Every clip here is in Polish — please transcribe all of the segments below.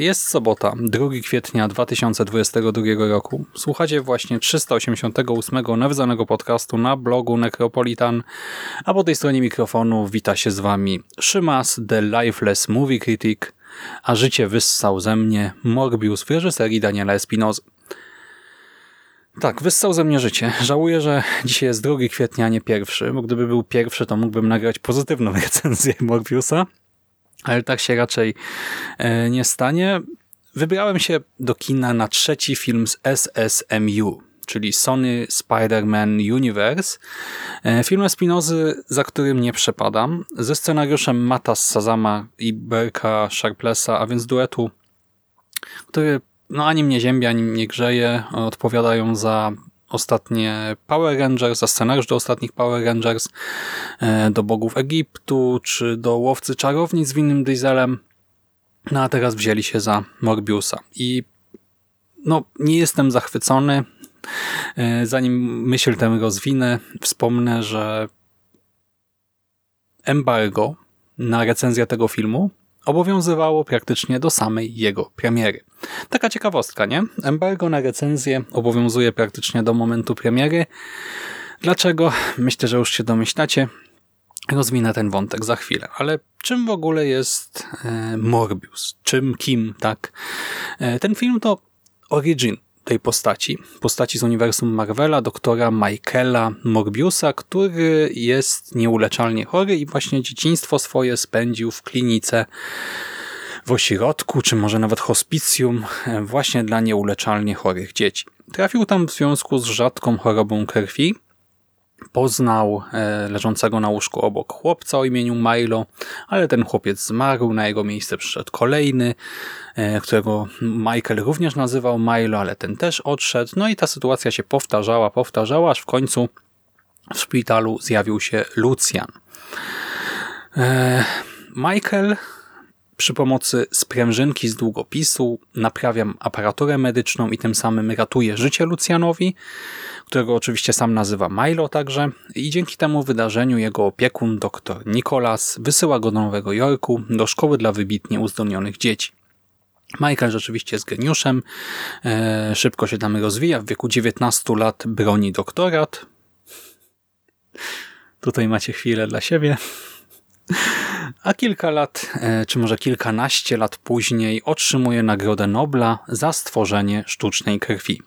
Jest sobota, 2 kwietnia 2022 roku. Słuchacie właśnie 388 nawiązanego podcastu na blogu Necropolitan, a po tej stronie mikrofonu wita się z wami Szymas, The Lifeless Movie Critic, a życie wyssał ze mnie Morbius w reżyserii Daniela Espinozy. Tak, wyssał ze mnie życie. Żałuję, że dzisiaj jest 2 kwietnia, a nie pierwszy, bo gdyby był pierwszy, to mógłbym nagrać pozytywną recenzję Morbiusa, ale tak się raczej e, nie stanie. Wybrałem się do kina na trzeci film z SSMU, czyli Sony Spider-Man Universe. E, film Spinozy, za którym nie przepadam, ze scenariuszem Mata Sazama i Berka Sharplessa, a więc duetu, który no, ani mnie ziębi, ani mnie grzeje. Odpowiadają za ostatnie Power Rangers, za scenariusz do ostatnich Power Rangers, e, do Bogów Egiptu, czy do Łowcy Czarownic z winnym Dieselem. No a teraz wzięli się za Morbiusa. I no, nie jestem zachwycony. E, zanim myśl tę rozwinę, wspomnę, że embargo na recenzję tego filmu obowiązywało praktycznie do samej jego premiery. Taka ciekawostka, nie? Embargo na recenzję obowiązuje praktycznie do momentu premiery. Dlaczego? Myślę, że już się domyślacie. Rozwinę ten wątek za chwilę. Ale czym w ogóle jest e, Morbius? Czym, kim, tak? E, ten film to origin tej postaci, postaci z uniwersum Marvela, doktora Michaela Morbiusa, który jest nieuleczalnie chory i właśnie dzieciństwo swoje spędził w klinice w ośrodku, czy może nawet hospicjum właśnie dla nieuleczalnie chorych dzieci. Trafił tam w związku z rzadką chorobą krwi, poznał e, leżącego na łóżku obok chłopca o imieniu Milo, ale ten chłopiec zmarł, na jego miejsce przyszedł kolejny, e, którego Michael również nazywał Milo, ale ten też odszedł. No i ta sytuacja się powtarzała, powtarzała, aż w końcu w szpitalu zjawił się Lucian. E, Michael przy pomocy sprężynki z długopisu naprawiam aparaturę medyczną i tym samym ratuje życie Lucjanowi, którego oczywiście sam nazywa Milo także i dzięki temu wydarzeniu jego opiekun dr Nicholas wysyła go do Nowego Jorku do szkoły dla wybitnie uzdolnionych dzieci. Michael rzeczywiście jest geniuszem, e, szybko się tam rozwija, w wieku 19 lat broni doktorat. Tutaj macie chwilę dla siebie. A kilka lat, e, czy może kilkanaście lat później otrzymuje Nagrodę Nobla za stworzenie sztucznej krwi.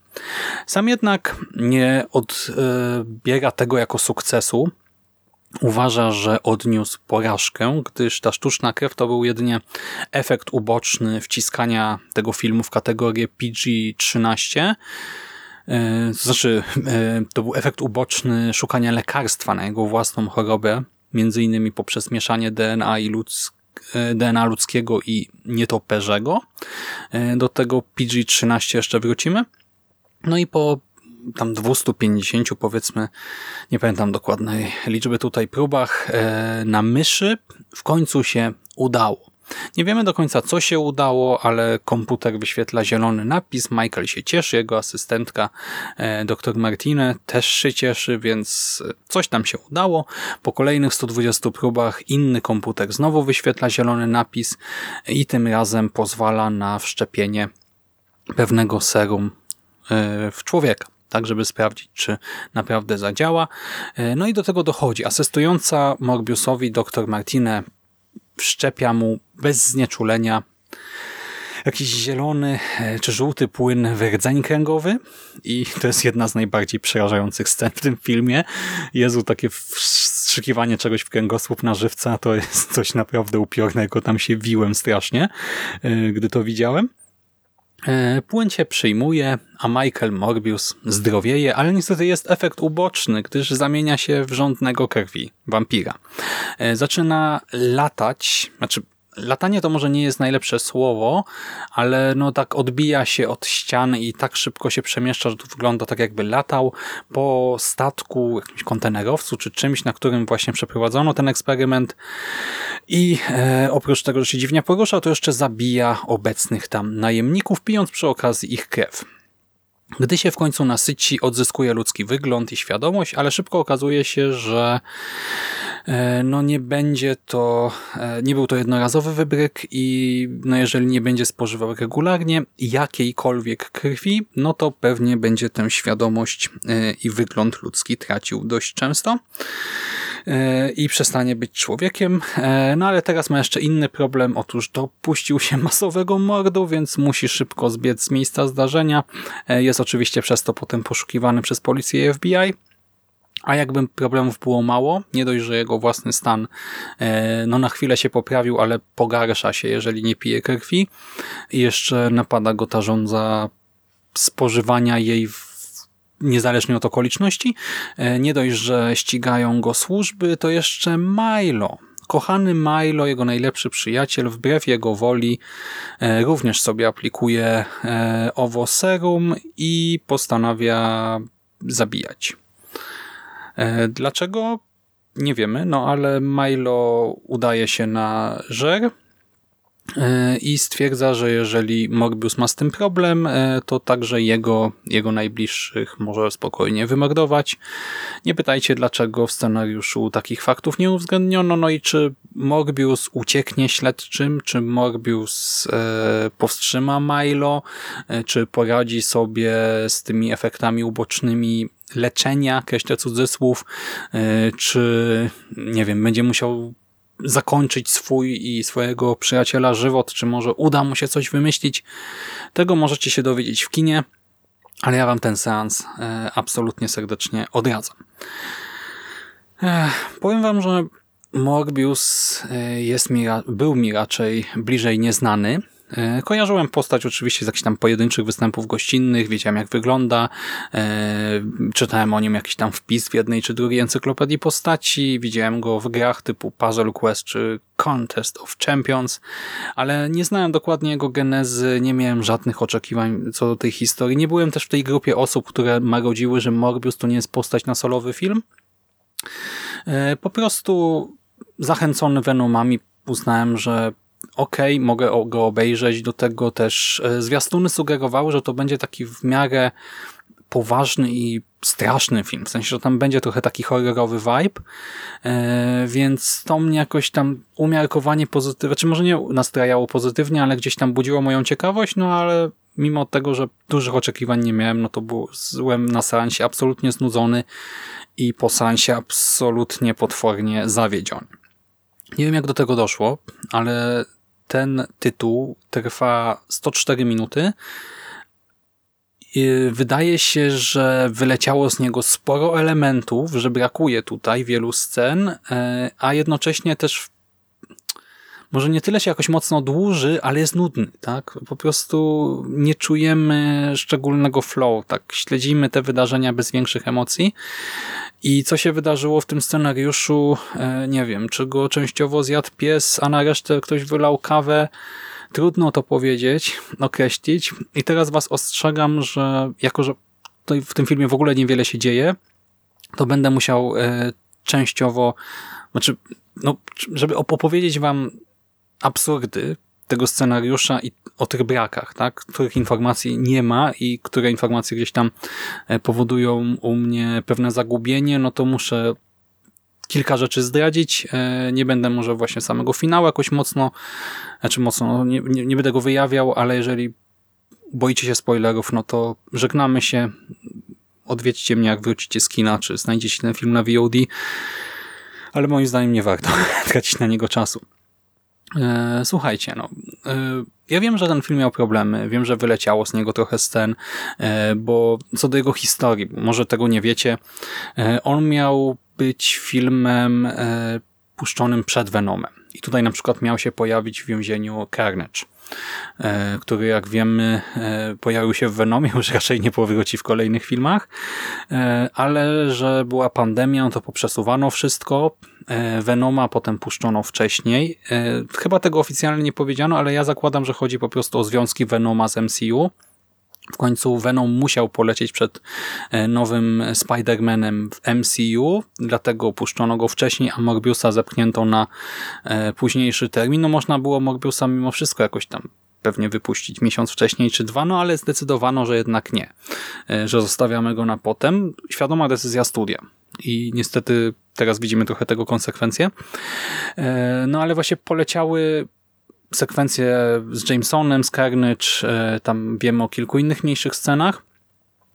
Sam jednak nie odbiera tego jako sukcesu. Uważa, że odniósł porażkę, gdyż ta sztuczna krew to był jedynie efekt uboczny wciskania tego filmu w kategorię PG-13, e, to znaczy, e, to był efekt uboczny szukania lekarstwa na jego własną chorobę, między innymi poprzez mieszanie DNA i ludzk e, DNA ludzkiego i nietoperzego. E, do tego PG-13 jeszcze wrócimy. No i po tam 250 powiedzmy, nie pamiętam dokładnej liczby tutaj próbach e, na myszy w końcu się udało. Nie wiemy do końca, co się udało, ale komputer wyświetla zielony napis. Michael się cieszy, jego asystentka e, dr Martine też się cieszy, więc coś tam się udało. Po kolejnych 120 próbach inny komputer znowu wyświetla zielony napis i tym razem pozwala na wszczepienie pewnego serum e, w człowieka tak żeby sprawdzić, czy naprawdę zadziała. E, no i do tego dochodzi. Asystująca Morbiusowi dr Martine wszczepia mu bez znieczulenia jakiś zielony e, czy żółty płyn w rdzeń kręgowy i to jest jedna z najbardziej przerażających scen w tym filmie. Jezu, takie wstrzykiwanie czegoś w kręgosłup na żywca to jest coś naprawdę upiornego. Tam się wiłem strasznie, e, gdy to widziałem. E, płyn się przyjmuje, a Michael Morbius zdrowieje, ale niestety jest efekt uboczny, gdyż zamienia się w rządnego krwi, wampira. Zaczyna latać, znaczy latanie to może nie jest najlepsze słowo, ale no tak odbija się od ścian i tak szybko się przemieszcza, że to wygląda tak jakby latał po statku, jakimś kontenerowcu czy czymś, na którym właśnie przeprowadzono ten eksperyment i e, oprócz tego, że się dziwnie porusza, to jeszcze zabija obecnych tam najemników, pijąc przy okazji ich krew. Gdy się w końcu nasyci, odzyskuje ludzki wygląd i świadomość, ale szybko okazuje się, że e, no nie będzie to, e, nie był to jednorazowy wybryk i no jeżeli nie będzie spożywał regularnie jakiejkolwiek krwi, no to pewnie będzie tę świadomość e, i wygląd ludzki tracił dość często. E, i przestanie być człowiekiem. E, no ale teraz ma jeszcze inny problem. Otóż dopuścił się masowego mordu, więc musi szybko zbiec z miejsca zdarzenia. E, jest oczywiście przez to potem poszukiwany przez policję i FBI. A jakby problemów było mało, nie dość, że jego własny stan no na chwilę się poprawił, ale pogarsza się, jeżeli nie pije krwi. I jeszcze napada go ta żądza spożywania jej w niezależnie od okoliczności. E, nie dość, że ścigają go służby, to jeszcze Milo, kochany Milo, jego najlepszy przyjaciel, wbrew jego woli e, również sobie aplikuje e, owo serum i postanawia zabijać. Dlaczego? Nie wiemy, no ale Milo udaje się na żer, i stwierdza, że jeżeli Morbius ma z tym problem, e, to także jego, jego najbliższych może spokojnie wymordować. Nie pytajcie, dlaczego w scenariuszu takich faktów nie uwzględniono, no i czy Morbius ucieknie śledczym, czy Morbius e, powstrzyma Milo, e, czy poradzi sobie z tymi efektami ubocznymi leczenia, kreślę cudzysłów, e, czy nie wiem, będzie musiał zakończyć swój i swojego przyjaciela żywot, czy może uda mu się coś wymyślić. Tego możecie się dowiedzieć w kinie, ale ja wam ten seans e, absolutnie serdecznie odradzam. Powiem wam, że Morbius e, jest mi, był mi raczej bliżej nieznany, E, kojarzyłem postać oczywiście z jakichś tam pojedynczych występów gościnnych, wiedziałem jak wygląda, e, czytałem o nim jakiś tam wpis w jednej czy drugiej encyklopedii postaci, widziałem go w grach typu Puzzle Quest czy Contest of Champions, ale nie znałem dokładnie jego genezy, nie miałem żadnych oczekiwań co do tej historii. Nie byłem też w tej grupie osób, które marodziły, że Morbius to nie jest postać na solowy film. E, po prostu zachęcony Venomami uznałem, że okej, okay, mogę go obejrzeć. Do tego też e, zwiastuny sugerowały, że to będzie taki w miarę poważny i straszny film. W sensie, że tam będzie trochę taki horrorowy vibe, e, więc to mnie jakoś tam umiarkowanie pozytywnie, czy może nie nastrajało pozytywnie, ale gdzieś tam budziło moją ciekawość, no ale mimo tego, że dużych oczekiwań nie miałem, no to byłem na seansie absolutnie znudzony i po seansie absolutnie potwornie zawiedziony. Nie wiem jak do tego doszło, ale ten tytuł trwa 104 minuty. Wydaje się, że wyleciało z niego sporo elementów, że brakuje tutaj wielu scen, e, a jednocześnie też może nie tyle się jakoś mocno dłuży, ale jest nudny, tak? Po prostu nie czujemy szczególnego flow, tak? Śledzimy te wydarzenia bez większych emocji i co się wydarzyło w tym scenariuszu, e, nie wiem, czy go częściowo zjadł pies, a na resztę ktoś wylał kawę, trudno to powiedzieć, określić i teraz was ostrzegam, że jako, że w tym filmie w ogóle niewiele się dzieje, to będę musiał e, częściowo, znaczy, no, żeby opowiedzieć wam absurdy tego scenariusza i o tych brakach, tak? których informacji nie ma i które informacje gdzieś tam e, powodują u mnie pewne zagubienie, no to muszę kilka rzeczy zdradzić. E, nie będę może właśnie samego finału jakoś mocno, znaczy mocno, no nie, nie, nie będę go wyjawiał, ale jeżeli boicie się spoilerów, no to żegnamy się. Odwiedźcie mnie, jak wrócicie z kina, czy znajdziecie ten film na VOD, ale moim zdaniem nie warto tracić na niego czasu. E, słuchajcie, no, e, ja wiem, że ten film miał problemy, wiem, że wyleciało z niego trochę scen, e, bo co do jego historii, może tego nie wiecie, on miał być filmem puszczonym przed Venomem. I tutaj na przykład miał się pojawić w więzieniu Carnage. E, który jak wiemy e, pojawił się w Venomie, już raczej nie powróci w kolejnych filmach, e, ale że była pandemia, to poprzesuwano wszystko. Venoma potem puszczono wcześniej. Chyba tego oficjalnie nie powiedziano, ale ja zakładam, że chodzi po prostu o związki Venoma z MCU. W końcu Venom musiał polecieć przed nowym Spider-Manem w MCU, dlatego puszczono go wcześniej, a Morbiusa zepchnięto na późniejszy termin. No można było Morbiusa mimo wszystko jakoś tam pewnie wypuścić miesiąc wcześniej czy dwa, no ale zdecydowano, że jednak nie, e, że zostawiamy go na potem. Świadoma decyzja studia. I niestety teraz widzimy trochę tego konsekwencje. E, no ale właśnie poleciały sekwencje z Jamesonem, z Carnage, e, tam wiemy o kilku innych mniejszych scenach.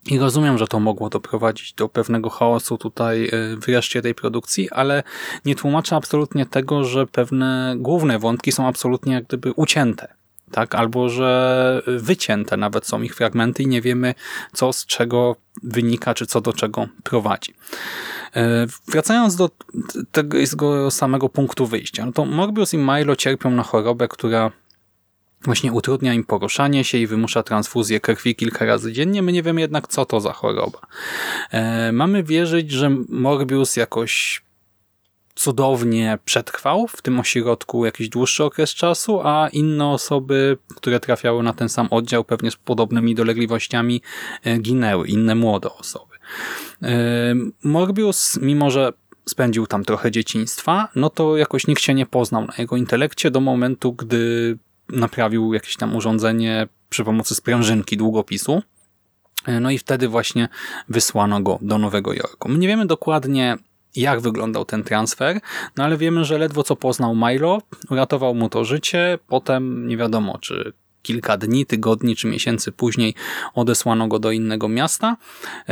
I rozumiem, że to mogło doprowadzić do pewnego chaosu tutaj w reszcie tej produkcji, ale nie tłumaczę absolutnie tego, że pewne główne wątki są absolutnie jak gdyby ucięte tak? Albo, że wycięte nawet są ich fragmenty i nie wiemy, co z czego wynika, czy co do czego prowadzi. E, wracając do tego samego punktu wyjścia, no to Morbius i Milo cierpią na chorobę, która właśnie utrudnia im poruszanie się i wymusza transfuzję krwi kilka razy dziennie. My nie wiemy jednak, co to za choroba. E, mamy wierzyć, że Morbius jakoś cudownie przetrwał w tym ośrodku jakiś dłuższy okres czasu, a inne osoby, które trafiały na ten sam oddział, pewnie z podobnymi dolegliwościami, e, ginęły, inne młode osoby. E, Morbius, mimo że spędził tam trochę dzieciństwa, no to jakoś nikt się nie poznał na jego intelekcie do momentu, gdy naprawił jakieś tam urządzenie przy pomocy sprężynki długopisu. E, no i wtedy właśnie wysłano go do Nowego Jorku. My nie wiemy dokładnie, jak wyglądał ten transfer, no ale wiemy, że ledwo co poznał Milo, uratował mu to życie, potem nie wiadomo, czy kilka dni, tygodni czy miesięcy później odesłano go do innego miasta.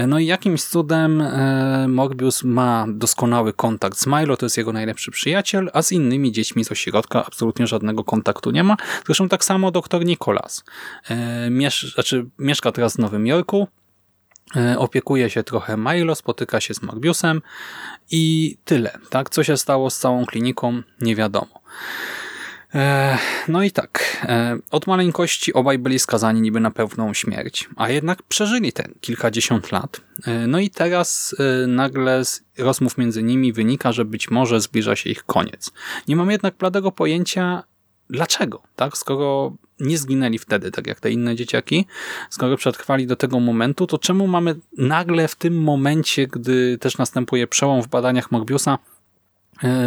No i jakimś cudem e, Morbius ma doskonały kontakt z Milo, to jest jego najlepszy przyjaciel, a z innymi dziećmi z ośrodka absolutnie żadnego kontaktu nie ma. Zresztą tak samo doktor Nicholas. E, miesz znaczy, mieszka teraz w Nowym Jorku, E, opiekuje się trochę Milo, spotyka się z Morbiusem i tyle. Tak? Co się stało z całą kliniką, nie wiadomo. E, no i tak, e, od maleńkości obaj byli skazani niby na pewną śmierć, a jednak przeżyli ten kilkadziesiąt lat. No i teraz nagle z rozmów między nimi wynika, że być może zbliża się ich koniec. Nie mam jednak bladego pojęcia, dlaczego, tak? Skoro nie zginęli wtedy, tak jak te inne dzieciaki, skoro przetrwali do tego momentu, to czemu mamy nagle w tym momencie, gdy też następuje przełom w badaniach Morbiusa,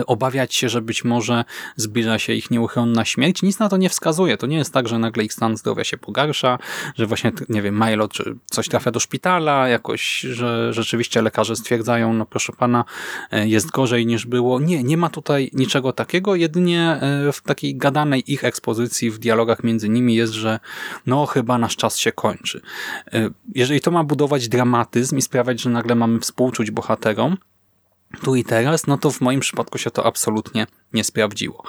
obawiać się, że być może zbliża się ich nieuchronna śmierć. Nic na to nie wskazuje. To nie jest tak, że nagle ich stan zdrowia się pogarsza, że właśnie, nie wiem, Milo czy coś trafia do szpitala, jakoś, że rzeczywiście lekarze stwierdzają, no proszę pana, e, jest gorzej niż było. Nie, nie ma tutaj niczego takiego, jedynie e, w takiej gadanej ich ekspozycji, w dialogach między nimi jest, że no chyba nasz czas się kończy. Jeżeli to ma budować dramatyzm i sprawiać, że nagle mamy współczuć bohaterom, tu i teraz, no to w moim przypadku się to absolutnie nie sprawdziło.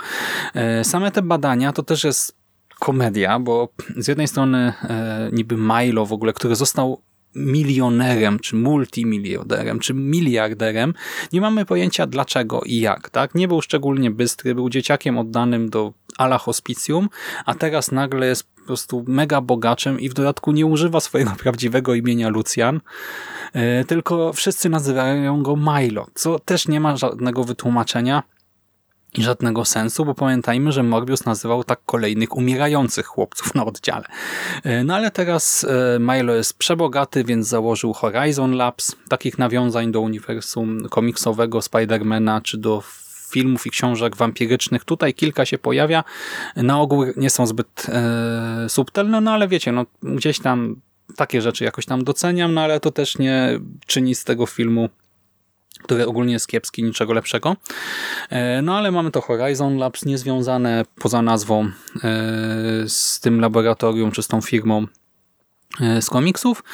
E, same te badania to też jest komedia, bo z jednej strony e, niby Milo w ogóle, który został milionerem, czy multimilionerem, czy miliarderem, nie mamy pojęcia dlaczego i jak. tak? Nie był szczególnie bystry, był dzieciakiem oddanym do ala hospicjum, a teraz nagle jest po prostu mega bogaczem i w dodatku nie używa swojego prawdziwego imienia Lucian, e, tylko wszyscy nazywają go Milo, co też nie ma żadnego wytłumaczenia i żadnego sensu, bo pamiętajmy, że Morbius nazywał tak kolejnych umierających chłopców na oddziale. E, no ale teraz e, Milo jest przebogaty, więc założył Horizon Labs, takich nawiązań do uniwersum komiksowego Spidermana czy do filmów i książek wampirycznych. Tutaj kilka się pojawia. Na ogół nie są zbyt e, subtelne, no ale wiecie, no gdzieś tam takie rzeczy jakoś tam doceniam, no ale to też nie czyni z tego filmu który ogólnie jest kiepski, niczego lepszego. E, no ale mamy to Horizon Labs niezwiązane poza nazwą e, z tym laboratorium czy z tą firmą e, z komiksów.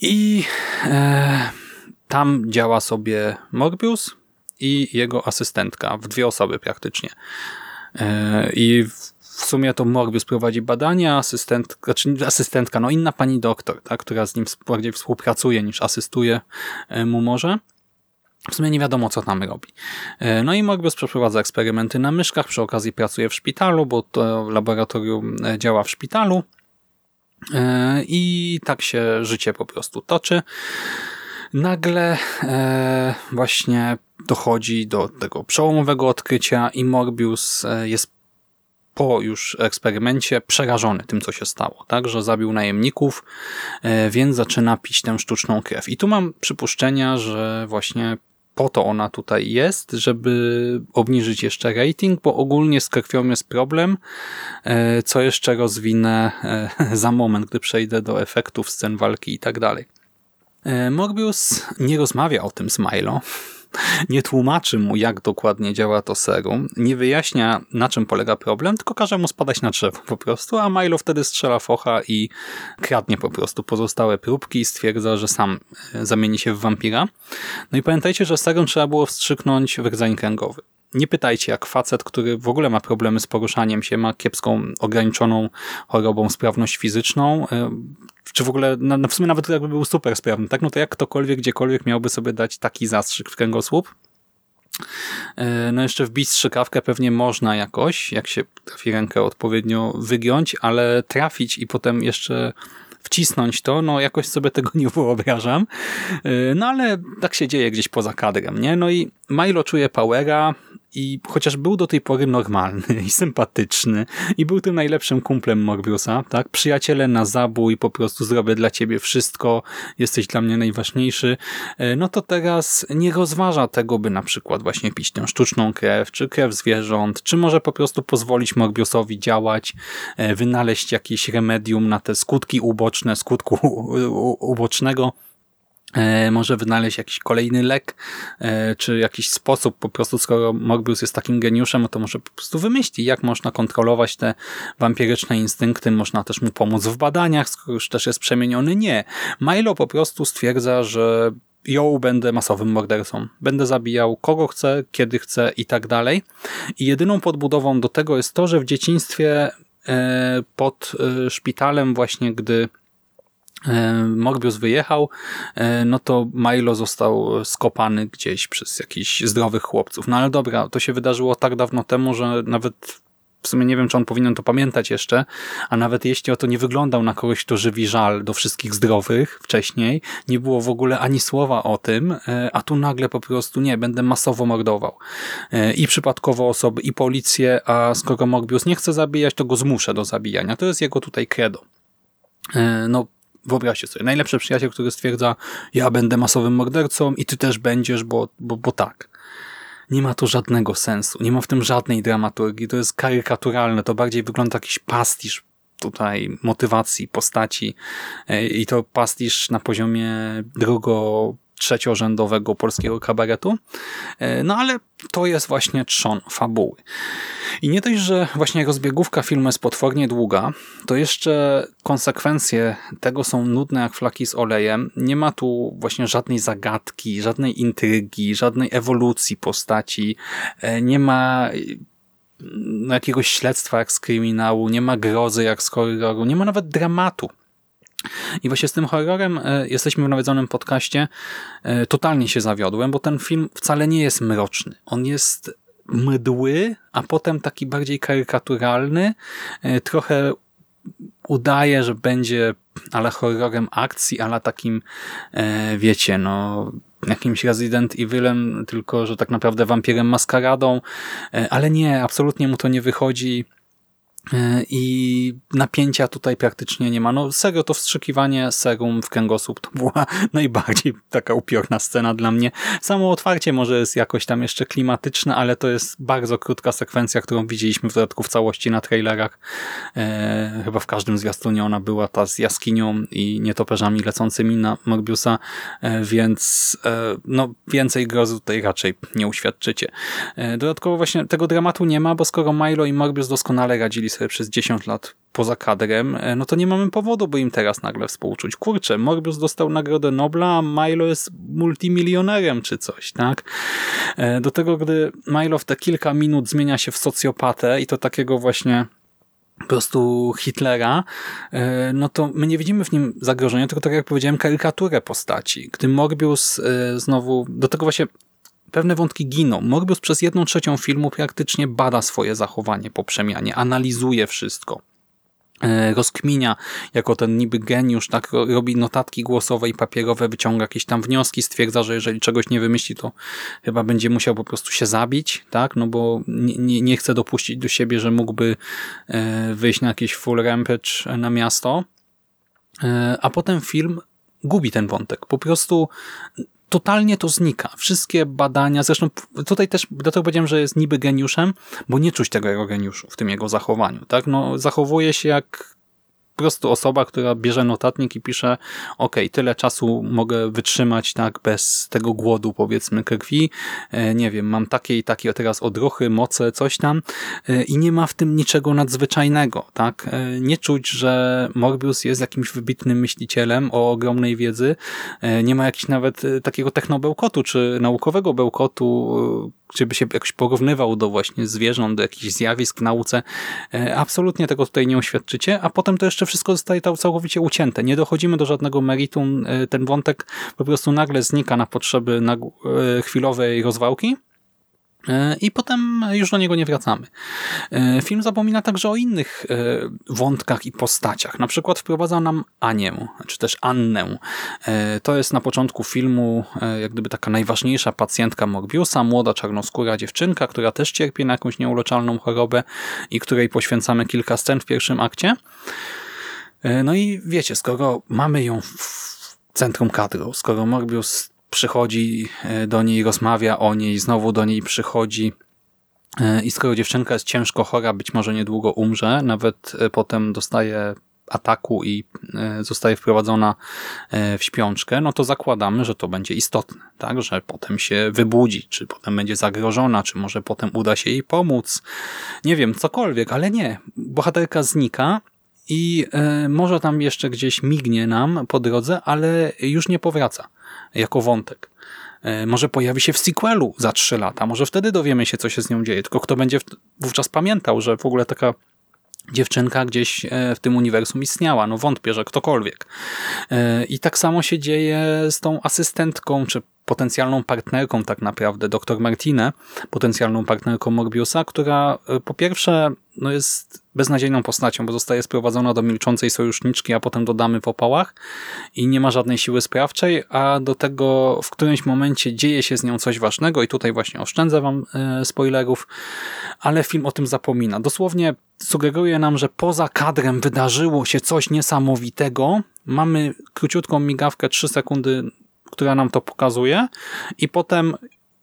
I tam działa sobie Morbius, i jego asystentka, w dwie osoby praktycznie. I w sumie to Morbius prowadzi badania, asystent, znaczy asystentka, no inna pani doktor, tak, która z nim bardziej współpracuje niż asystuje mu może. W sumie nie wiadomo, co tam robi. E, no i Morbius przeprowadza eksperymenty na myszkach, przy okazji pracuje w szpitalu, bo to laboratorium e, działa w szpitalu. E, I tak się życie po prostu toczy. Nagle właśnie dochodzi do tego przełomowego odkrycia i Morbius jest po już eksperymencie przerażony tym, co się stało, tak, że zabił najemników, więc zaczyna pić tę sztuczną krew. I tu mam przypuszczenia, że właśnie po to ona tutaj jest, żeby obniżyć jeszcze rating, bo ogólnie z krwią jest problem, e, co jeszcze rozwinę e, za moment, gdy przejdę do efektów scen walki i tak dalej. E, Morbius nie rozmawia o tym z Milo, nie tłumaczy mu, jak dokładnie działa to serum, nie wyjaśnia, na czym polega problem, tylko każe mu spadać na drzewo po prostu, a Milo wtedy strzela focha i kradnie po prostu pozostałe próbki i stwierdza, że sam e, zamieni się w wampira. No i pamiętajcie, że serum trzeba było wstrzyknąć w rdzeń kręgowy. Nie pytajcie, jak facet, który w ogóle ma problemy z poruszaniem się, ma kiepską, ograniczoną chorobą sprawność fizyczną, e, czy w ogóle, no, w sumie nawet jakby był super sprawny, tak? No to jak ktokolwiek, gdziekolwiek miałby sobie dać taki zastrzyk w kręgosłup? E, no jeszcze wbić strzykawkę pewnie można jakoś, jak się trafi rękę odpowiednio wygiąć, ale trafić i potem jeszcze wcisnąć to, no jakoś sobie tego nie wyobrażam. E, no ale tak się dzieje gdzieś poza kadrem, nie? No i Milo czuje powera, i chociaż był do tej pory normalny i sympatyczny i był tym najlepszym kumplem Morbiusa, tak? Przyjaciele na zabój, po prostu zrobię dla ciebie wszystko, jesteś dla mnie najważniejszy, e, no to teraz nie rozważa tego, by na przykład właśnie pić tę sztuczną krew, czy krew zwierząt, czy może po prostu pozwolić Morbiusowi działać, e, wynaleźć jakieś remedium na te skutki uboczne, skutku ubocznego, może wynaleźć jakiś kolejny lek, e, czy jakiś sposób po prostu, skoro Morbius jest takim geniuszem, no to może po prostu wymyśli, jak można kontrolować te wampiryczne instynkty, można też mu pomóc w badaniach, skoro już też jest przemieniony. Nie. Milo po prostu stwierdza, że ją będę masowym mordercą. Będę zabijał kogo chcę, kiedy chcę i tak dalej. I jedyną podbudową do tego jest to, że w dzieciństwie e, pod szpitalem właśnie, gdy E, Morbius wyjechał, e, no to Milo został skopany gdzieś przez jakichś zdrowych chłopców. No ale dobra, to się wydarzyło tak dawno temu, że nawet w sumie nie wiem, czy on powinien to pamiętać jeszcze, a nawet jeśli o to nie wyglądał na kogoś, kto żywi żal do wszystkich zdrowych wcześniej, nie było w ogóle ani słowa o tym, e, a tu nagle po prostu nie, będę masowo mordował. I przypadkowo osoby, i policję, a skoro Morbius nie chce zabijać, to go zmuszę do zabijania. To jest jego tutaj credo. No, Wyobraźcie sobie, najlepszy przyjaciel, który stwierdza, ja będę masowym mordercą i ty też będziesz, bo, bo, bo tak. Nie ma to żadnego sensu, nie ma w tym żadnej dramaturgii, to jest karykaturalne, to bardziej wygląda jakiś pastisz tutaj motywacji postaci. E, i to pastisz na poziomie drugo trzeciorzędowego polskiego kabaretu. E, no ale to jest właśnie trzon fabuły. I nie dość, że właśnie rozbiegówka filmu jest potwornie długa, to jeszcze konsekwencje tego są nudne jak flaki z olejem. Nie ma tu właśnie żadnej zagadki, żadnej intrygi, żadnej ewolucji postaci. E, nie ma mm, jakiegoś śledztwa jak z kryminału, nie ma grozy jak z horroru, nie ma nawet dramatu i właśnie z tym horrorem e, jesteśmy w nawiedzonym podcaście. E, totalnie się zawiodłem, bo ten film wcale nie jest mroczny. On jest mdły, a potem taki bardziej karykaturalny. E, trochę udaje, że będzie ale horrorem akcji, ale takim, wiecie, no jakimś Resident Evilem, tylko że tak naprawdę wampirem maskaradą, ale nie, absolutnie mu to nie wychodzi. E, i napięcia tutaj praktycznie nie ma. No serio, to wstrzykiwanie serum w kręgosłup to była najbardziej taka upiorna scena dla mnie. Samo otwarcie może jest jakoś tam jeszcze klimatyczne, ale to jest bardzo krótka sekwencja, którą widzieliśmy w dodatku w całości na trailerach. E, chyba w każdym zwiastunie ona była ta z jaskinią i nietoperzami lecącymi na Morbiusa, e, więc e, no więcej grozy tutaj raczej nie uświadczycie. E, dodatkowo właśnie tego dramatu nie ma, bo skoro Milo i Morbius doskonale radzili sobie przez 10 lat poza kadrem, e, no to nie mamy powodu, by im teraz nagle współczuć. Kurczę, Morbius dostał Nagrodę Nobla, a Milo jest multimilionerem czy coś, tak? E, do tego, gdy Milo w te kilka minut zmienia się w socjopatę i to takiego właśnie po prostu Hitlera, e, no to my nie widzimy w nim zagrożenia, tylko tak jak powiedziałem, karykaturę postaci. Gdy Morbius znowu, do tego właśnie pewne wątki giną. Morbius przez jedną trzecią filmu praktycznie bada swoje zachowanie po przemianie, analizuje wszystko. E, rozkminia jako ten niby geniusz, tak robi notatki głosowe i papierowe, wyciąga jakieś tam wnioski, stwierdza, że jeżeli czegoś nie wymyśli, to chyba będzie musiał po prostu się zabić, tak, no bo nie, nie, chce dopuścić do siebie, że mógłby e, wyjść na jakiś full rampage na miasto, e, a potem film gubi ten wątek. Po prostu totalnie to znika. Wszystkie badania, zresztą tutaj też dlatego powiedziałem, że jest niby geniuszem, bo nie czuć tego jego geniuszu w tym jego zachowaniu. Tak? No, zachowuje się jak prostu osoba, która bierze notatnik i pisze ok, tyle czasu mogę wytrzymać tak bez tego głodu powiedzmy krwi, e, nie wiem, mam takie i takie teraz odruchy, moce, coś tam e, i nie ma w tym niczego nadzwyczajnego, tak? E, nie czuć, że Morbius jest jakimś wybitnym myślicielem o ogromnej wiedzy, nie ma jakiś nawet takiego technobełkotu czy naukowego bełkotu, gdzie by się jakoś porównywał do właśnie zwierząt, do jakichś zjawisk w nauce. Absolutnie tego tutaj nie oświadczycie, a potem to jeszcze wszystko zostaje całkowicie ucięte. Nie dochodzimy do żadnego meritum. E, ten wątek po prostu nagle znika na potrzeby e, chwilowej rozwałki. E, I potem już do niego nie wracamy. Film zapomina także o innych wątkach i postaciach. Na przykład wprowadza nam Anię, czy też Annę. To jest na początku filmu jak gdyby taka najważniejsza pacjentka Morbiusa, młoda czarnoskóra dziewczynka, która też cierpi na jakąś nieuleczalną chorobę i której poświęcamy kilka scen w pierwszym akcie. E, no i wiecie, skoro mamy ją w centrum kadru, skoro Morbius przychodzi e, do niej, rozmawia o niej, znowu do niej przychodzi. E, i skoro dziewczynka jest ciężko chora, być może niedługo umrze, nawet potem dostaje ataku i zostaje wprowadzona w śpiączkę, no to zakładamy, że to będzie istotne, tak, że potem się wybudzi, czy potem będzie zagrożona, czy może potem uda się jej pomóc, nie wiem, cokolwiek, ale nie. Bohaterka znika i e, może tam jeszcze gdzieś mignie nam po drodze, ale już nie powraca jako wątek. E, może pojawi się w sequelu za trzy lata, może wtedy dowiemy się, co się z nią dzieje, tylko kto będzie wówczas pamiętał, że w ogóle taka dziewczynka gdzieś e, w tym uniwersum istniała. No wątpię, że ktokolwiek. I tak samo się dzieje z tą asystentką, czy potencjalną partnerką tak naprawdę, dr Martinę, potencjalną partnerką Morbiusa, która e, po pierwsze no jest beznadziejną postacią, bo zostaje sprowadzona do milczącej sojuszniczki, a potem do damy w opałach i nie ma żadnej siły sprawczej, a do tego w którymś momencie dzieje się z nią coś ważnego i tutaj właśnie oszczędzę wam e, spoilerów, ale film o tym zapomina. Dosłownie sugeruje nam, że poza kadrem wydarzyło się coś niesamowitego. Mamy króciutką migawkę, 3 sekundy która nam to pokazuje i potem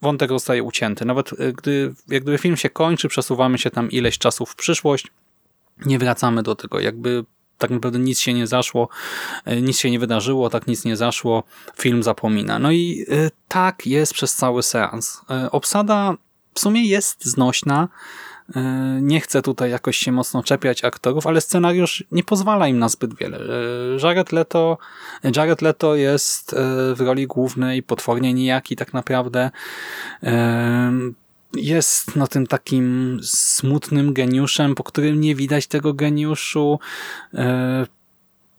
wątek zostaje ucięty. Nawet e, gdy, jak gdyby film się kończy, przesuwamy się tam ileś czasu w przyszłość, nie wracamy do tego, jakby tak naprawdę nic się nie zaszło, e, nic się nie wydarzyło, tak nic nie zaszło, film zapomina. No i e, tak jest przez cały seans. Obsada w sumie jest znośna, nie chcę tutaj jakoś się mocno czepiać aktorów, ale scenariusz nie pozwala im na zbyt wiele. E, Jared Leto, Jared Leto jest e, w roli głównej potwornie nijaki tak naprawdę. Jest no tym takim smutnym geniuszem, po którym nie widać tego geniuszu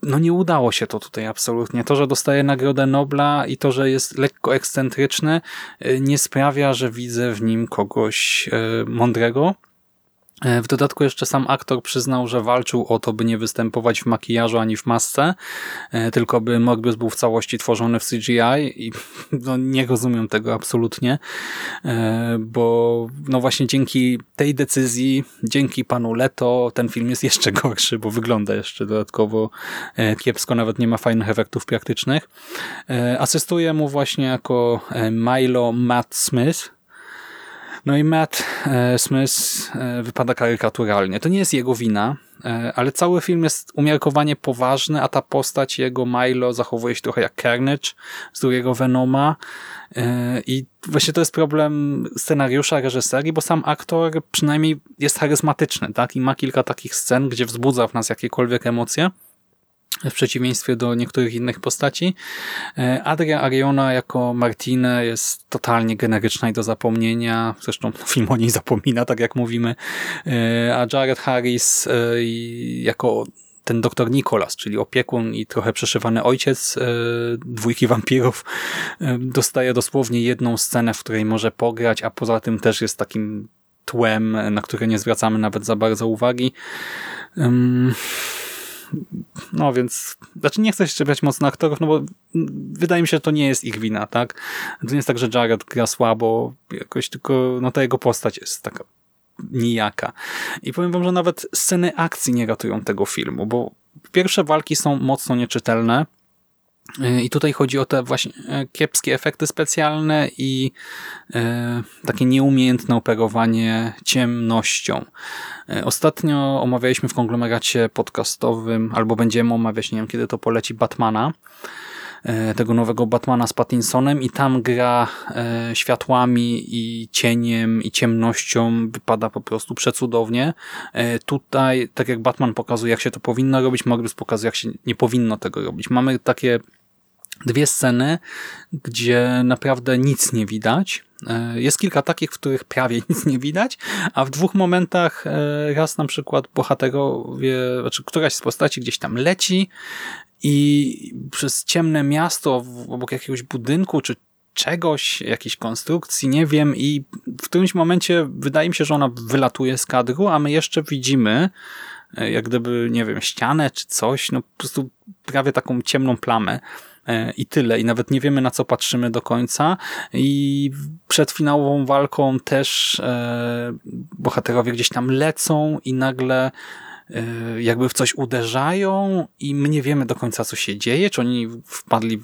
no nie udało się to tutaj absolutnie. To, że dostaje Nagrodę Nobla i to, że jest lekko ekscentryczny, nie sprawia, że widzę w nim kogoś mądrego. E, w dodatku jeszcze sam aktor przyznał, że walczył o to, by nie występować w makijażu ani w masce, e, tylko by Morbius był w całości tworzony w CGI i no, nie rozumiem tego absolutnie, e, bo no właśnie dzięki tej decyzji, dzięki panu Leto ten film jest jeszcze gorszy, bo wygląda jeszcze dodatkowo kiepsko, nawet nie ma fajnych efektów praktycznych. Asystuje mu właśnie jako Milo Matt Smith, no i Matt e, Smith e, wypada karykaturalnie. To nie jest jego wina. e, ale cały film jest umiarkowanie poważny, a ta postać jego Milo zachowuje się trochę jak Carnage z drugiego Venoma i właśnie to jest problem scenariusza, reżyserii, bo sam aktor przynajmniej jest charyzmatyczny tak? i ma kilka takich scen, gdzie wzbudza w nas jakiekolwiek emocje w przeciwieństwie do niektórych innych postaci. E, Adria Ariona jako Martine jest totalnie generyczna i do zapomnienia. Zresztą film o niej zapomina, tak jak mówimy. E, a Jared Harris e, jako ten doktor Nicholas, czyli opiekun i trochę przeszywany ojciec dwójki wampirów, dostaje dosłownie jedną scenę, w której może pograć, a poza tym też jest takim tłem, na które nie zwracamy nawet za bardzo uwagi. No więc, znaczy nie chcę ściepiać mocno aktorów, no bo wydaje mi się, że to nie jest ich wina, tak? To nie jest tak, że Jared gra słabo, jakoś tylko, no ta jego postać jest taka nijaka. I powiem wam, że nawet sceny akcji nie ratują tego filmu, bo pierwsze walki są mocno nieczytelne, i tutaj chodzi o te właśnie e, kiepskie efekty specjalne i e, takie nieumiejętne operowanie ciemnością. E, ostatnio omawialiśmy w konglomeracie podcastowym, albo będziemy omawiać, nie wiem kiedy to poleci, Batmana tego nowego Batmana z Pattinsonem i tam gra światłami i cieniem i ciemnością wypada po prostu przecudownie. Tutaj, tak jak Batman pokazuje, jak się to powinno robić, Morbius pokazuje, jak się nie powinno tego robić. Mamy takie dwie sceny, gdzie naprawdę nic nie widać. E, jest kilka takich, w których prawie nic nie widać, a w dwóch momentach e, raz na przykład bohaterowie, znaczy któraś z postaci gdzieś tam leci i przez ciemne miasto obok jakiegoś budynku czy czegoś, jakiejś konstrukcji, nie wiem i w którymś momencie wydaje mi się, że ona wylatuje z kadru, a my jeszcze widzimy e, jak gdyby, nie wiem, ścianę czy coś, no po prostu prawie taką ciemną plamę E, i tyle. I nawet nie wiemy na co patrzymy do końca. I przed finałową walką też e, bohaterowie gdzieś tam lecą i nagle jakby w coś uderzają i my nie wiemy do końca co się dzieje, czy oni wpadli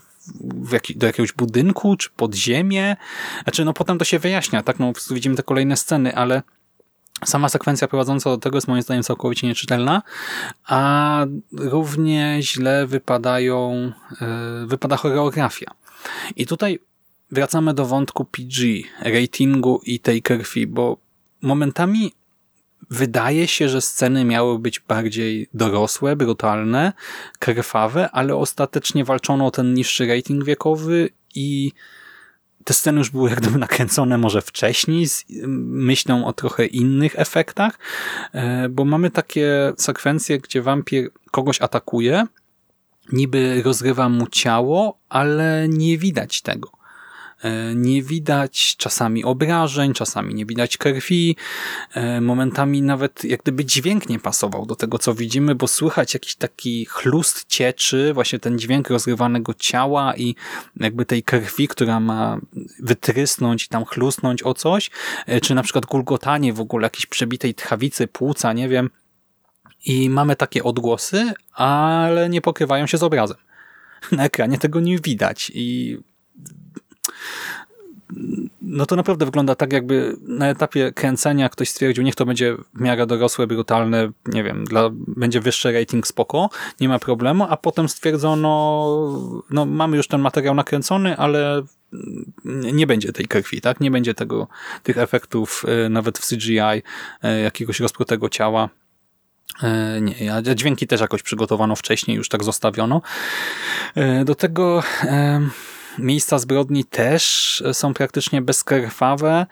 do jakiegoś budynku, czy pod ziemię. Znaczy, no potem to się wyjaśnia, tak? No, widzimy te kolejne sceny, ale Sama sekwencja prowadząca do tego jest moim zdaniem całkowicie nieczytelna, a równie źle wypadają, e, wypada choreografia. I tutaj wracamy do wątku PG, ratingu i tej krwi, bo momentami wydaje się, że sceny miały być bardziej dorosłe, brutalne, krwawe, ale ostatecznie walczono o ten niższy rating wiekowy i te sceny już były jak gdyby nakręcone może wcześniej z myślą o trochę innych efektach, e, bo mamy takie sekwencje, gdzie wampir kogoś atakuje, niby rozrywa mu ciało, ale nie widać tego. E, nie widać czasami obrażeń, czasami nie widać krwi, e, momentami nawet jak gdyby dźwięk nie pasował do tego, co widzimy, bo słychać jakiś taki chlust cieczy, właśnie ten dźwięk rozrywanego ciała i jakby tej krwi, która ma wytrysnąć i tam chlusnąć o coś, e, czy na przykład gulgotanie w ogóle jakiejś przebitej tchawicy, płuca, nie wiem. I mamy takie odgłosy, ale nie pokrywają się z obrazem. Na ekranie tego nie widać i no to naprawdę wygląda tak, jakby na etapie kręcenia ktoś stwierdził, niech to będzie w miarę dorosłe, brutalne, nie wiem, dla, będzie wyższy rating, spoko, nie ma problemu, a potem stwierdzono, no mamy już ten materiał nakręcony, ale nie będzie tej krwi, tak? Nie będzie tego, tych efektów e, nawet w CGI, e, jakiegoś rozprutego ciała. E, nie, a dźwięki też jakoś przygotowano wcześniej, już tak zostawiono. Do tego miejsca zbrodni też są praktycznie bezkrwawe.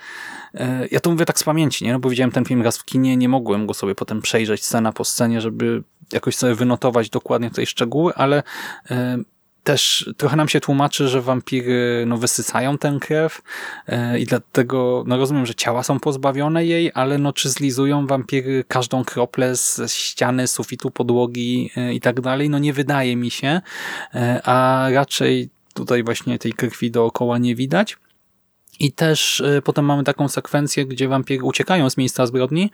E, ja to mówię tak z pamięci, nie? No bo widziałem ten film raz w kinie, nie mogłem go sobie potem przejrzeć scena po scenie, żeby jakoś sobie wynotować dokładnie tutaj szczegóły, ale e, też trochę nam się tłumaczy, że wampiry no, wysysają tę krew e, i dlatego no, rozumiem, że ciała są pozbawione jej, ale no, czy zlizują wampiry każdą kroplę z ściany, sufitu, podłogi i tak dalej? No nie wydaje mi się, a raczej tutaj właśnie tej krwi dookoła nie widać. I też y, potem mamy taką sekwencję, gdzie wampiry uciekają z miejsca zbrodni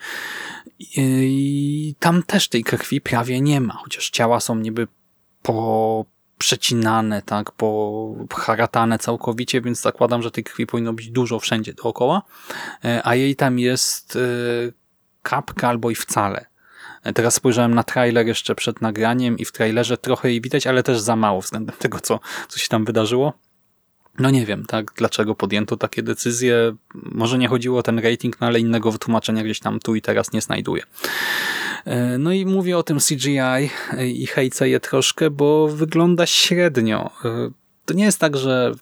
i tam też tej krwi prawie nie ma, chociaż ciała są niby po przecinane, tak, po haratane całkowicie, więc zakładam, że tej krwi powinno być dużo wszędzie dookoła, e, a jej tam jest y, kapka albo i wcale. Teraz spojrzałem na trailer jeszcze przed nagraniem i w trailerze trochę jej widać, ale też za mało względem tego, co, co się tam wydarzyło. No nie wiem, tak, dlaczego podjęto takie decyzje. Może nie chodziło o ten rating, no ale innego wytłumaczenia gdzieś tam tu i teraz nie znajduję. E, no i mówię o tym CGI i hejcę je troszkę, bo wygląda średnio. E, to nie jest tak, że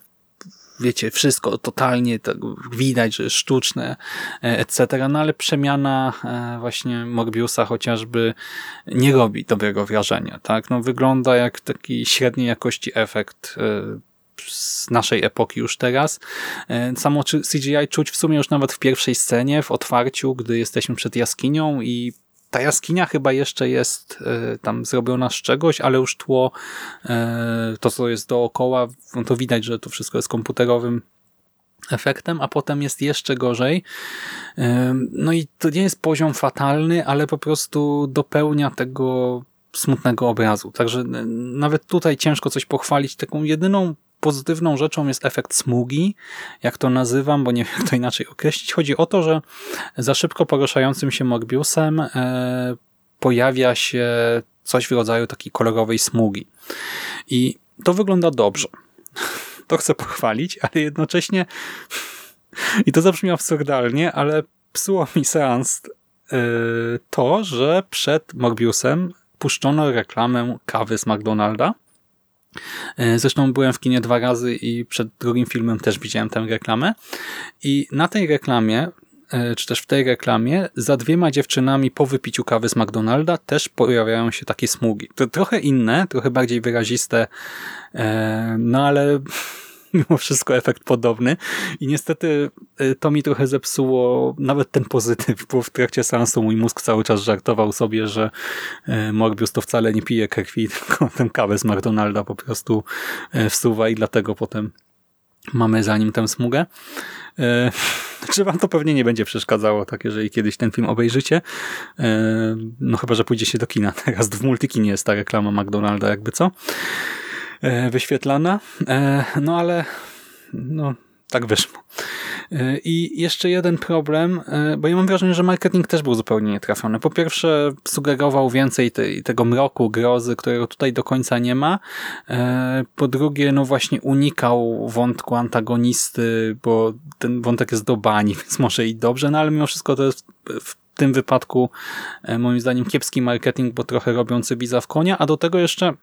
wiecie, wszystko totalnie tak widać, że jest sztuczne, e, etc. No ale przemiana właśnie Morbiusa chociażby nie robi dobrego wrażenia. tak? No wygląda jak taki średniej jakości efekt z naszej epoki już teraz. E, samo CGI czuć w sumie już nawet w pierwszej scenie, w otwarciu, gdy jesteśmy przed jaskinią i ta jaskinia chyba jeszcze jest e, tam zrobiona z czegoś, ale już tło, e, to co jest dookoła, no to widać, że to wszystko jest komputerowym efektem, a potem jest jeszcze gorzej. No i to nie jest poziom fatalny, ale po prostu dopełnia tego smutnego obrazu. Także nawet tutaj ciężko coś pochwalić. Taką jedyną pozytywną rzeczą jest efekt smugi, jak to nazywam, bo nie wiem jak to inaczej określić. Chodzi o to, że za szybko poruszającym się Morbiusem e, pojawia się coś w rodzaju takiej kolorowej smugi. I to wygląda dobrze. To chcę pochwalić, ale jednocześnie i to zabrzmi absurdalnie, ale psuło mi seans e, to, że przed Morbiusem puszczono reklamę kawy z McDonalda zresztą byłem w kinie dwa razy i przed drugim filmem też widziałem tę reklamę. I na tej reklamie, e, czy też w tej reklamie, za dwiema dziewczynami po wypiciu kawy z McDonalda też pojawiają się takie smugi. To trochę inne, trochę bardziej wyraziste, e, no ale mimo wszystko efekt podobny i niestety y, to mi trochę zepsuło nawet ten pozytyw, bo w trakcie seansu mój mózg cały czas żartował sobie, że y, Morbius to wcale nie pije krwi, tylko tę kawę z McDonalda po prostu y, wsuwa i dlatego potem mamy za nim tę smugę. Czy wam to pewnie nie będzie przeszkadzało, tak jeżeli kiedyś ten film obejrzycie. No chyba, że pójdzie się do kina. Teraz w multikinie jest ta reklama McDonalda, jakby co. E, wyświetlana. E, no ale no, tak wyszło. E, I jeszcze jeden problem, bo ja mam wrażenie, że marketing też był zupełnie nietrafiony. Po pierwsze sugerował więcej tego mroku, grozy, którego tutaj do końca nie ma. Po drugie, no właśnie unikał wątku antagonisty, bo ten wątek jest do bani, więc może i dobrze, no ale mimo wszystko to jest w tym wypadku moim zdaniem kiepski marketing, bo trochę robią cybiza w konia, a do tego jeszcze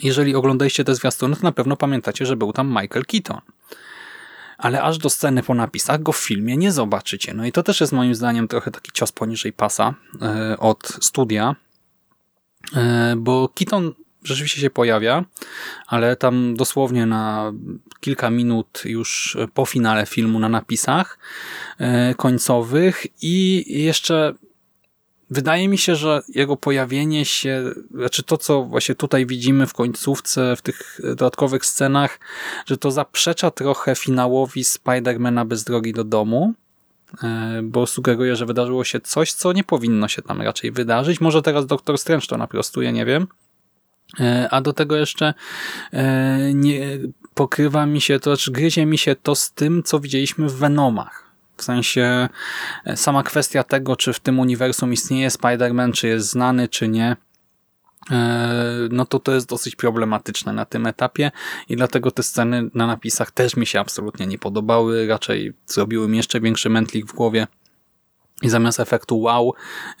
jeżeli oglądaliście te zwiastuny, to na pewno pamiętacie, że był tam Michael Keaton. Ale aż do sceny po napisach go w filmie nie zobaczycie. No i to też jest moim zdaniem trochę taki cios poniżej pasa e, od studia, e, bo Keaton rzeczywiście się pojawia, ale tam dosłownie na kilka minut już po finale filmu na napisach e, końcowych i jeszcze Wydaje mi się, że jego pojawienie się, znaczy to, co właśnie tutaj widzimy w końcówce, w tych dodatkowych scenach, że to zaprzecza trochę finałowi Spidermana bez drogi do domu, e, bo sugeruje, że wydarzyło się coś, co nie powinno się tam raczej wydarzyć. Może teraz Doktor Strange to naprostuje, nie wiem. E, a do tego jeszcze e, nie pokrywa mi się, to znaczy gryzie mi się to z tym, co widzieliśmy w Venomach w sensie e, sama kwestia tego, czy w tym uniwersum istnieje Spider-Man, czy jest znany, czy nie, e, no to to jest dosyć problematyczne na tym etapie i dlatego te sceny na napisach też mi się absolutnie nie podobały, raczej zrobiły mi jeszcze większy mętlik w głowie. I zamiast efektu wow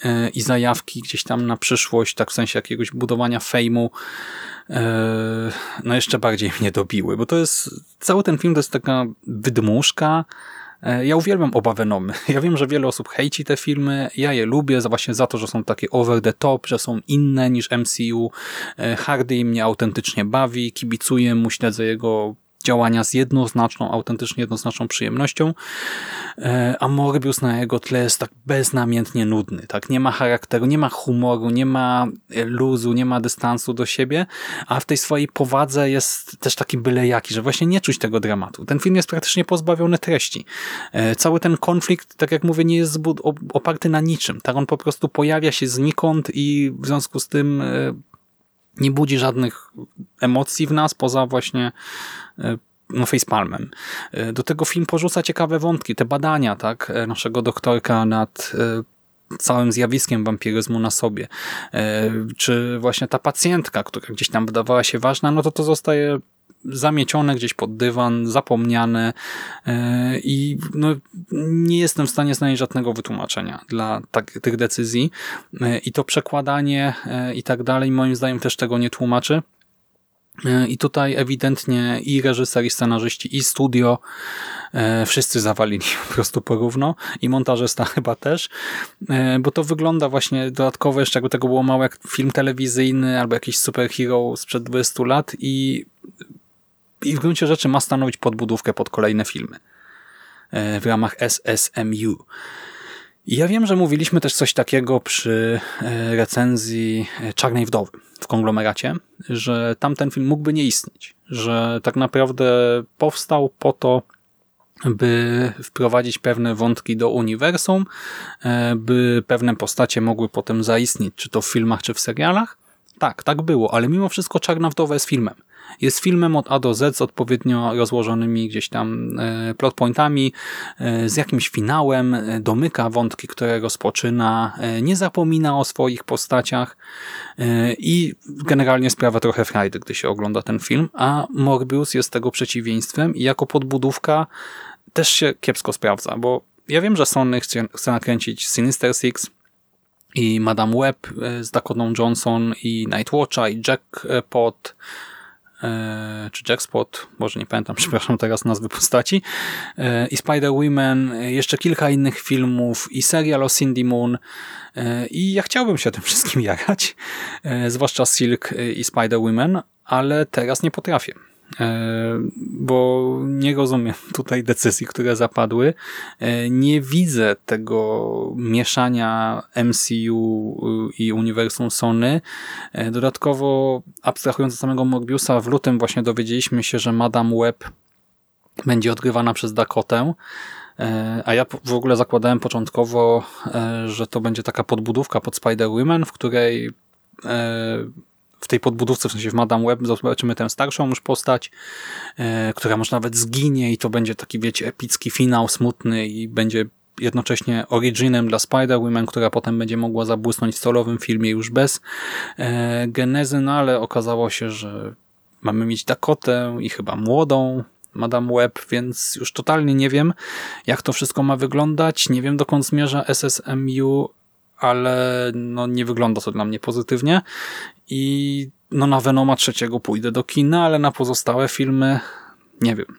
e, i zajawki gdzieś tam na przyszłość, tak w sensie jakiegoś budowania fejmu, no jeszcze bardziej mnie dobiły, bo to jest, cały ten film to jest taka wydmuszka, ja uwielbiam oba Venomy. Ja wiem, że wiele osób hejci te filmy. Ja je lubię właśnie za to, że są takie over the top, że są inne niż MCU. E, Hardy mnie autentycznie bawi, kibicuję mu, śledzę jego działania z jednoznaczną, autentycznie jednoznaczną przyjemnością, e, a Morbius na jego tle jest tak beznamiętnie nudny. tak Nie ma charakteru, nie ma humoru, nie ma luzu, nie ma dystansu do siebie, a w tej swojej powadze jest też taki byle jaki, że właśnie nie czuć tego dramatu. Ten film jest praktycznie pozbawiony treści. E, cały ten konflikt, tak jak mówię, nie jest oparty na niczym. Tak on po prostu pojawia się znikąd i w związku z tym e, nie budzi żadnych emocji w nas, poza właśnie e, no, facepalmem. E, do tego film porzuca ciekawe wątki, te badania tak, e, naszego doktorka nad całym zjawiskiem wampiryzmu na sobie. Czy właśnie ta pacjentka, która gdzieś tam wydawała się ważna, no to to zostaje zamiecione gdzieś pod dywan, zapomniane e, i no, nie jestem w stanie znaleźć żadnego wytłumaczenia dla tak, tych decyzji e, i to przekładanie i tak dalej moim zdaniem też tego nie tłumaczy. I tutaj ewidentnie i reżyser, i scenarzyści, i studio e, wszyscy zawalili po prostu porówno i montażysta chyba też, e, bo to wygląda właśnie dodatkowo jeszcze jakby tego było mało jak film telewizyjny albo jakiś superhero sprzed 20 lat i, i w gruncie rzeczy ma stanowić podbudówkę pod kolejne filmy e, w ramach SSMU. Ja wiem, że mówiliśmy też coś takiego przy e, recenzji e, Czarnej Wdowy w konglomeracie, że tamten film mógłby nie istnieć, że tak naprawdę powstał po to, by wprowadzić pewne wątki do uniwersum, by pewne postacie mogły potem zaistnieć, czy to w filmach, czy w serialach. Tak, tak było, ale mimo wszystko Czarna Wdowa jest filmem. Jest filmem od A do Z z odpowiednio rozłożonymi gdzieś tam e, plotpointami, e, z jakimś finałem, e, domyka wątki, które rozpoczyna, nie zapomina o swoich postaciach i generalnie sprawia trochę frajdy, gdy się ogląda ten film, a Morbius jest tego przeciwieństwem i jako podbudówka też się kiepsko sprawdza, bo ja wiem, że Sony chce, chce nakręcić Sinister Six, i Madame Web z Dakoną Johnson i Nightwatcha i Jackpot czy Jackspot, może nie pamiętam, przepraszam teraz nazwy postaci, e, i Spider-Woman, e, jeszcze kilka innych filmów i serial o Cindy Moon i ja chciałbym się tym wszystkim jarać, zwłaszcza Silk i Spider-Woman, ale teraz nie potrafię. E, bo nie rozumiem tutaj decyzji, które zapadły. E, nie widzę tego mieszania MCU i uniwersum Sony. E, dodatkowo, abstrahując od samego Morbiusa, w lutym właśnie dowiedzieliśmy się, że Madame Web będzie odgrywana przez Dakotę. A ja w ogóle zakładałem początkowo, że to będzie taka podbudówka pod Spider-Woman, w której w tej podbudówce, w sensie w Madame Web zobaczymy tę starszą już postać, e, która może nawet zginie i to będzie taki, wiecie, epicki finał, smutny i będzie jednocześnie originem dla Spider-Woman, która potem będzie mogła zabłysnąć w solowym filmie już bez e, genezy, no ale okazało się, że mamy mieć Dakotę i chyba młodą Madame Web, więc już totalnie nie wiem, jak to wszystko ma wyglądać. Nie wiem, dokąd zmierza SSMU, ale no nie wygląda to dla mnie pozytywnie i no na Venoma trzeciego pójdę do kina, ale na pozostałe filmy nie wiem.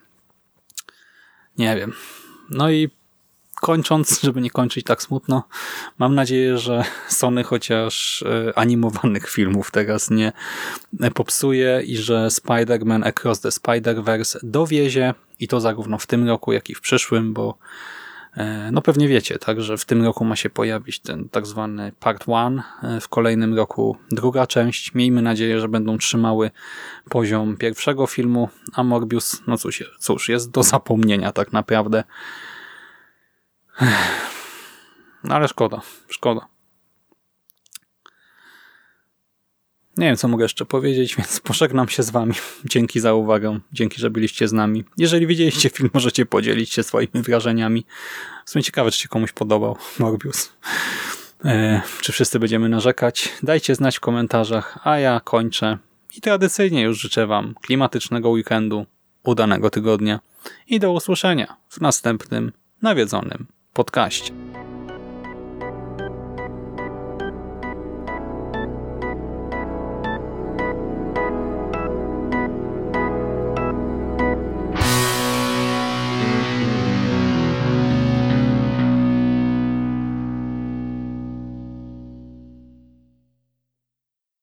Nie wiem. No i kończąc, żeby nie kończyć tak smutno, mam nadzieję, że Sony chociaż e, animowanych filmów teraz nie popsuje i że Spider-Man Across the Spider-Verse dowiezie i to zarówno w tym roku, jak i w przyszłym, bo E, no pewnie wiecie, tak, że w tym roku ma się pojawić ten tak zwany Part 1, e, w kolejnym roku druga część. Miejmy nadzieję, że będą trzymały poziom pierwszego filmu, a Morbius, no cóż, cóż jest do zapomnienia tak naprawdę. No ale szkoda, szkoda. Nie wiem, co mogę jeszcze powiedzieć, więc pożegnam się z wami. Dzięki za uwagę. Dzięki, że byliście z nami. Jeżeli widzieliście film, możecie podzielić się swoimi wrażeniami. W sumie ciekawe, czy się komuś podobał Morbius. E, czy wszyscy będziemy narzekać? Dajcie znać w komentarzach, a ja kończę. I tradycyjnie już życzę wam klimatycznego weekendu, udanego tygodnia i do usłyszenia w następnym nawiedzonym podcaście.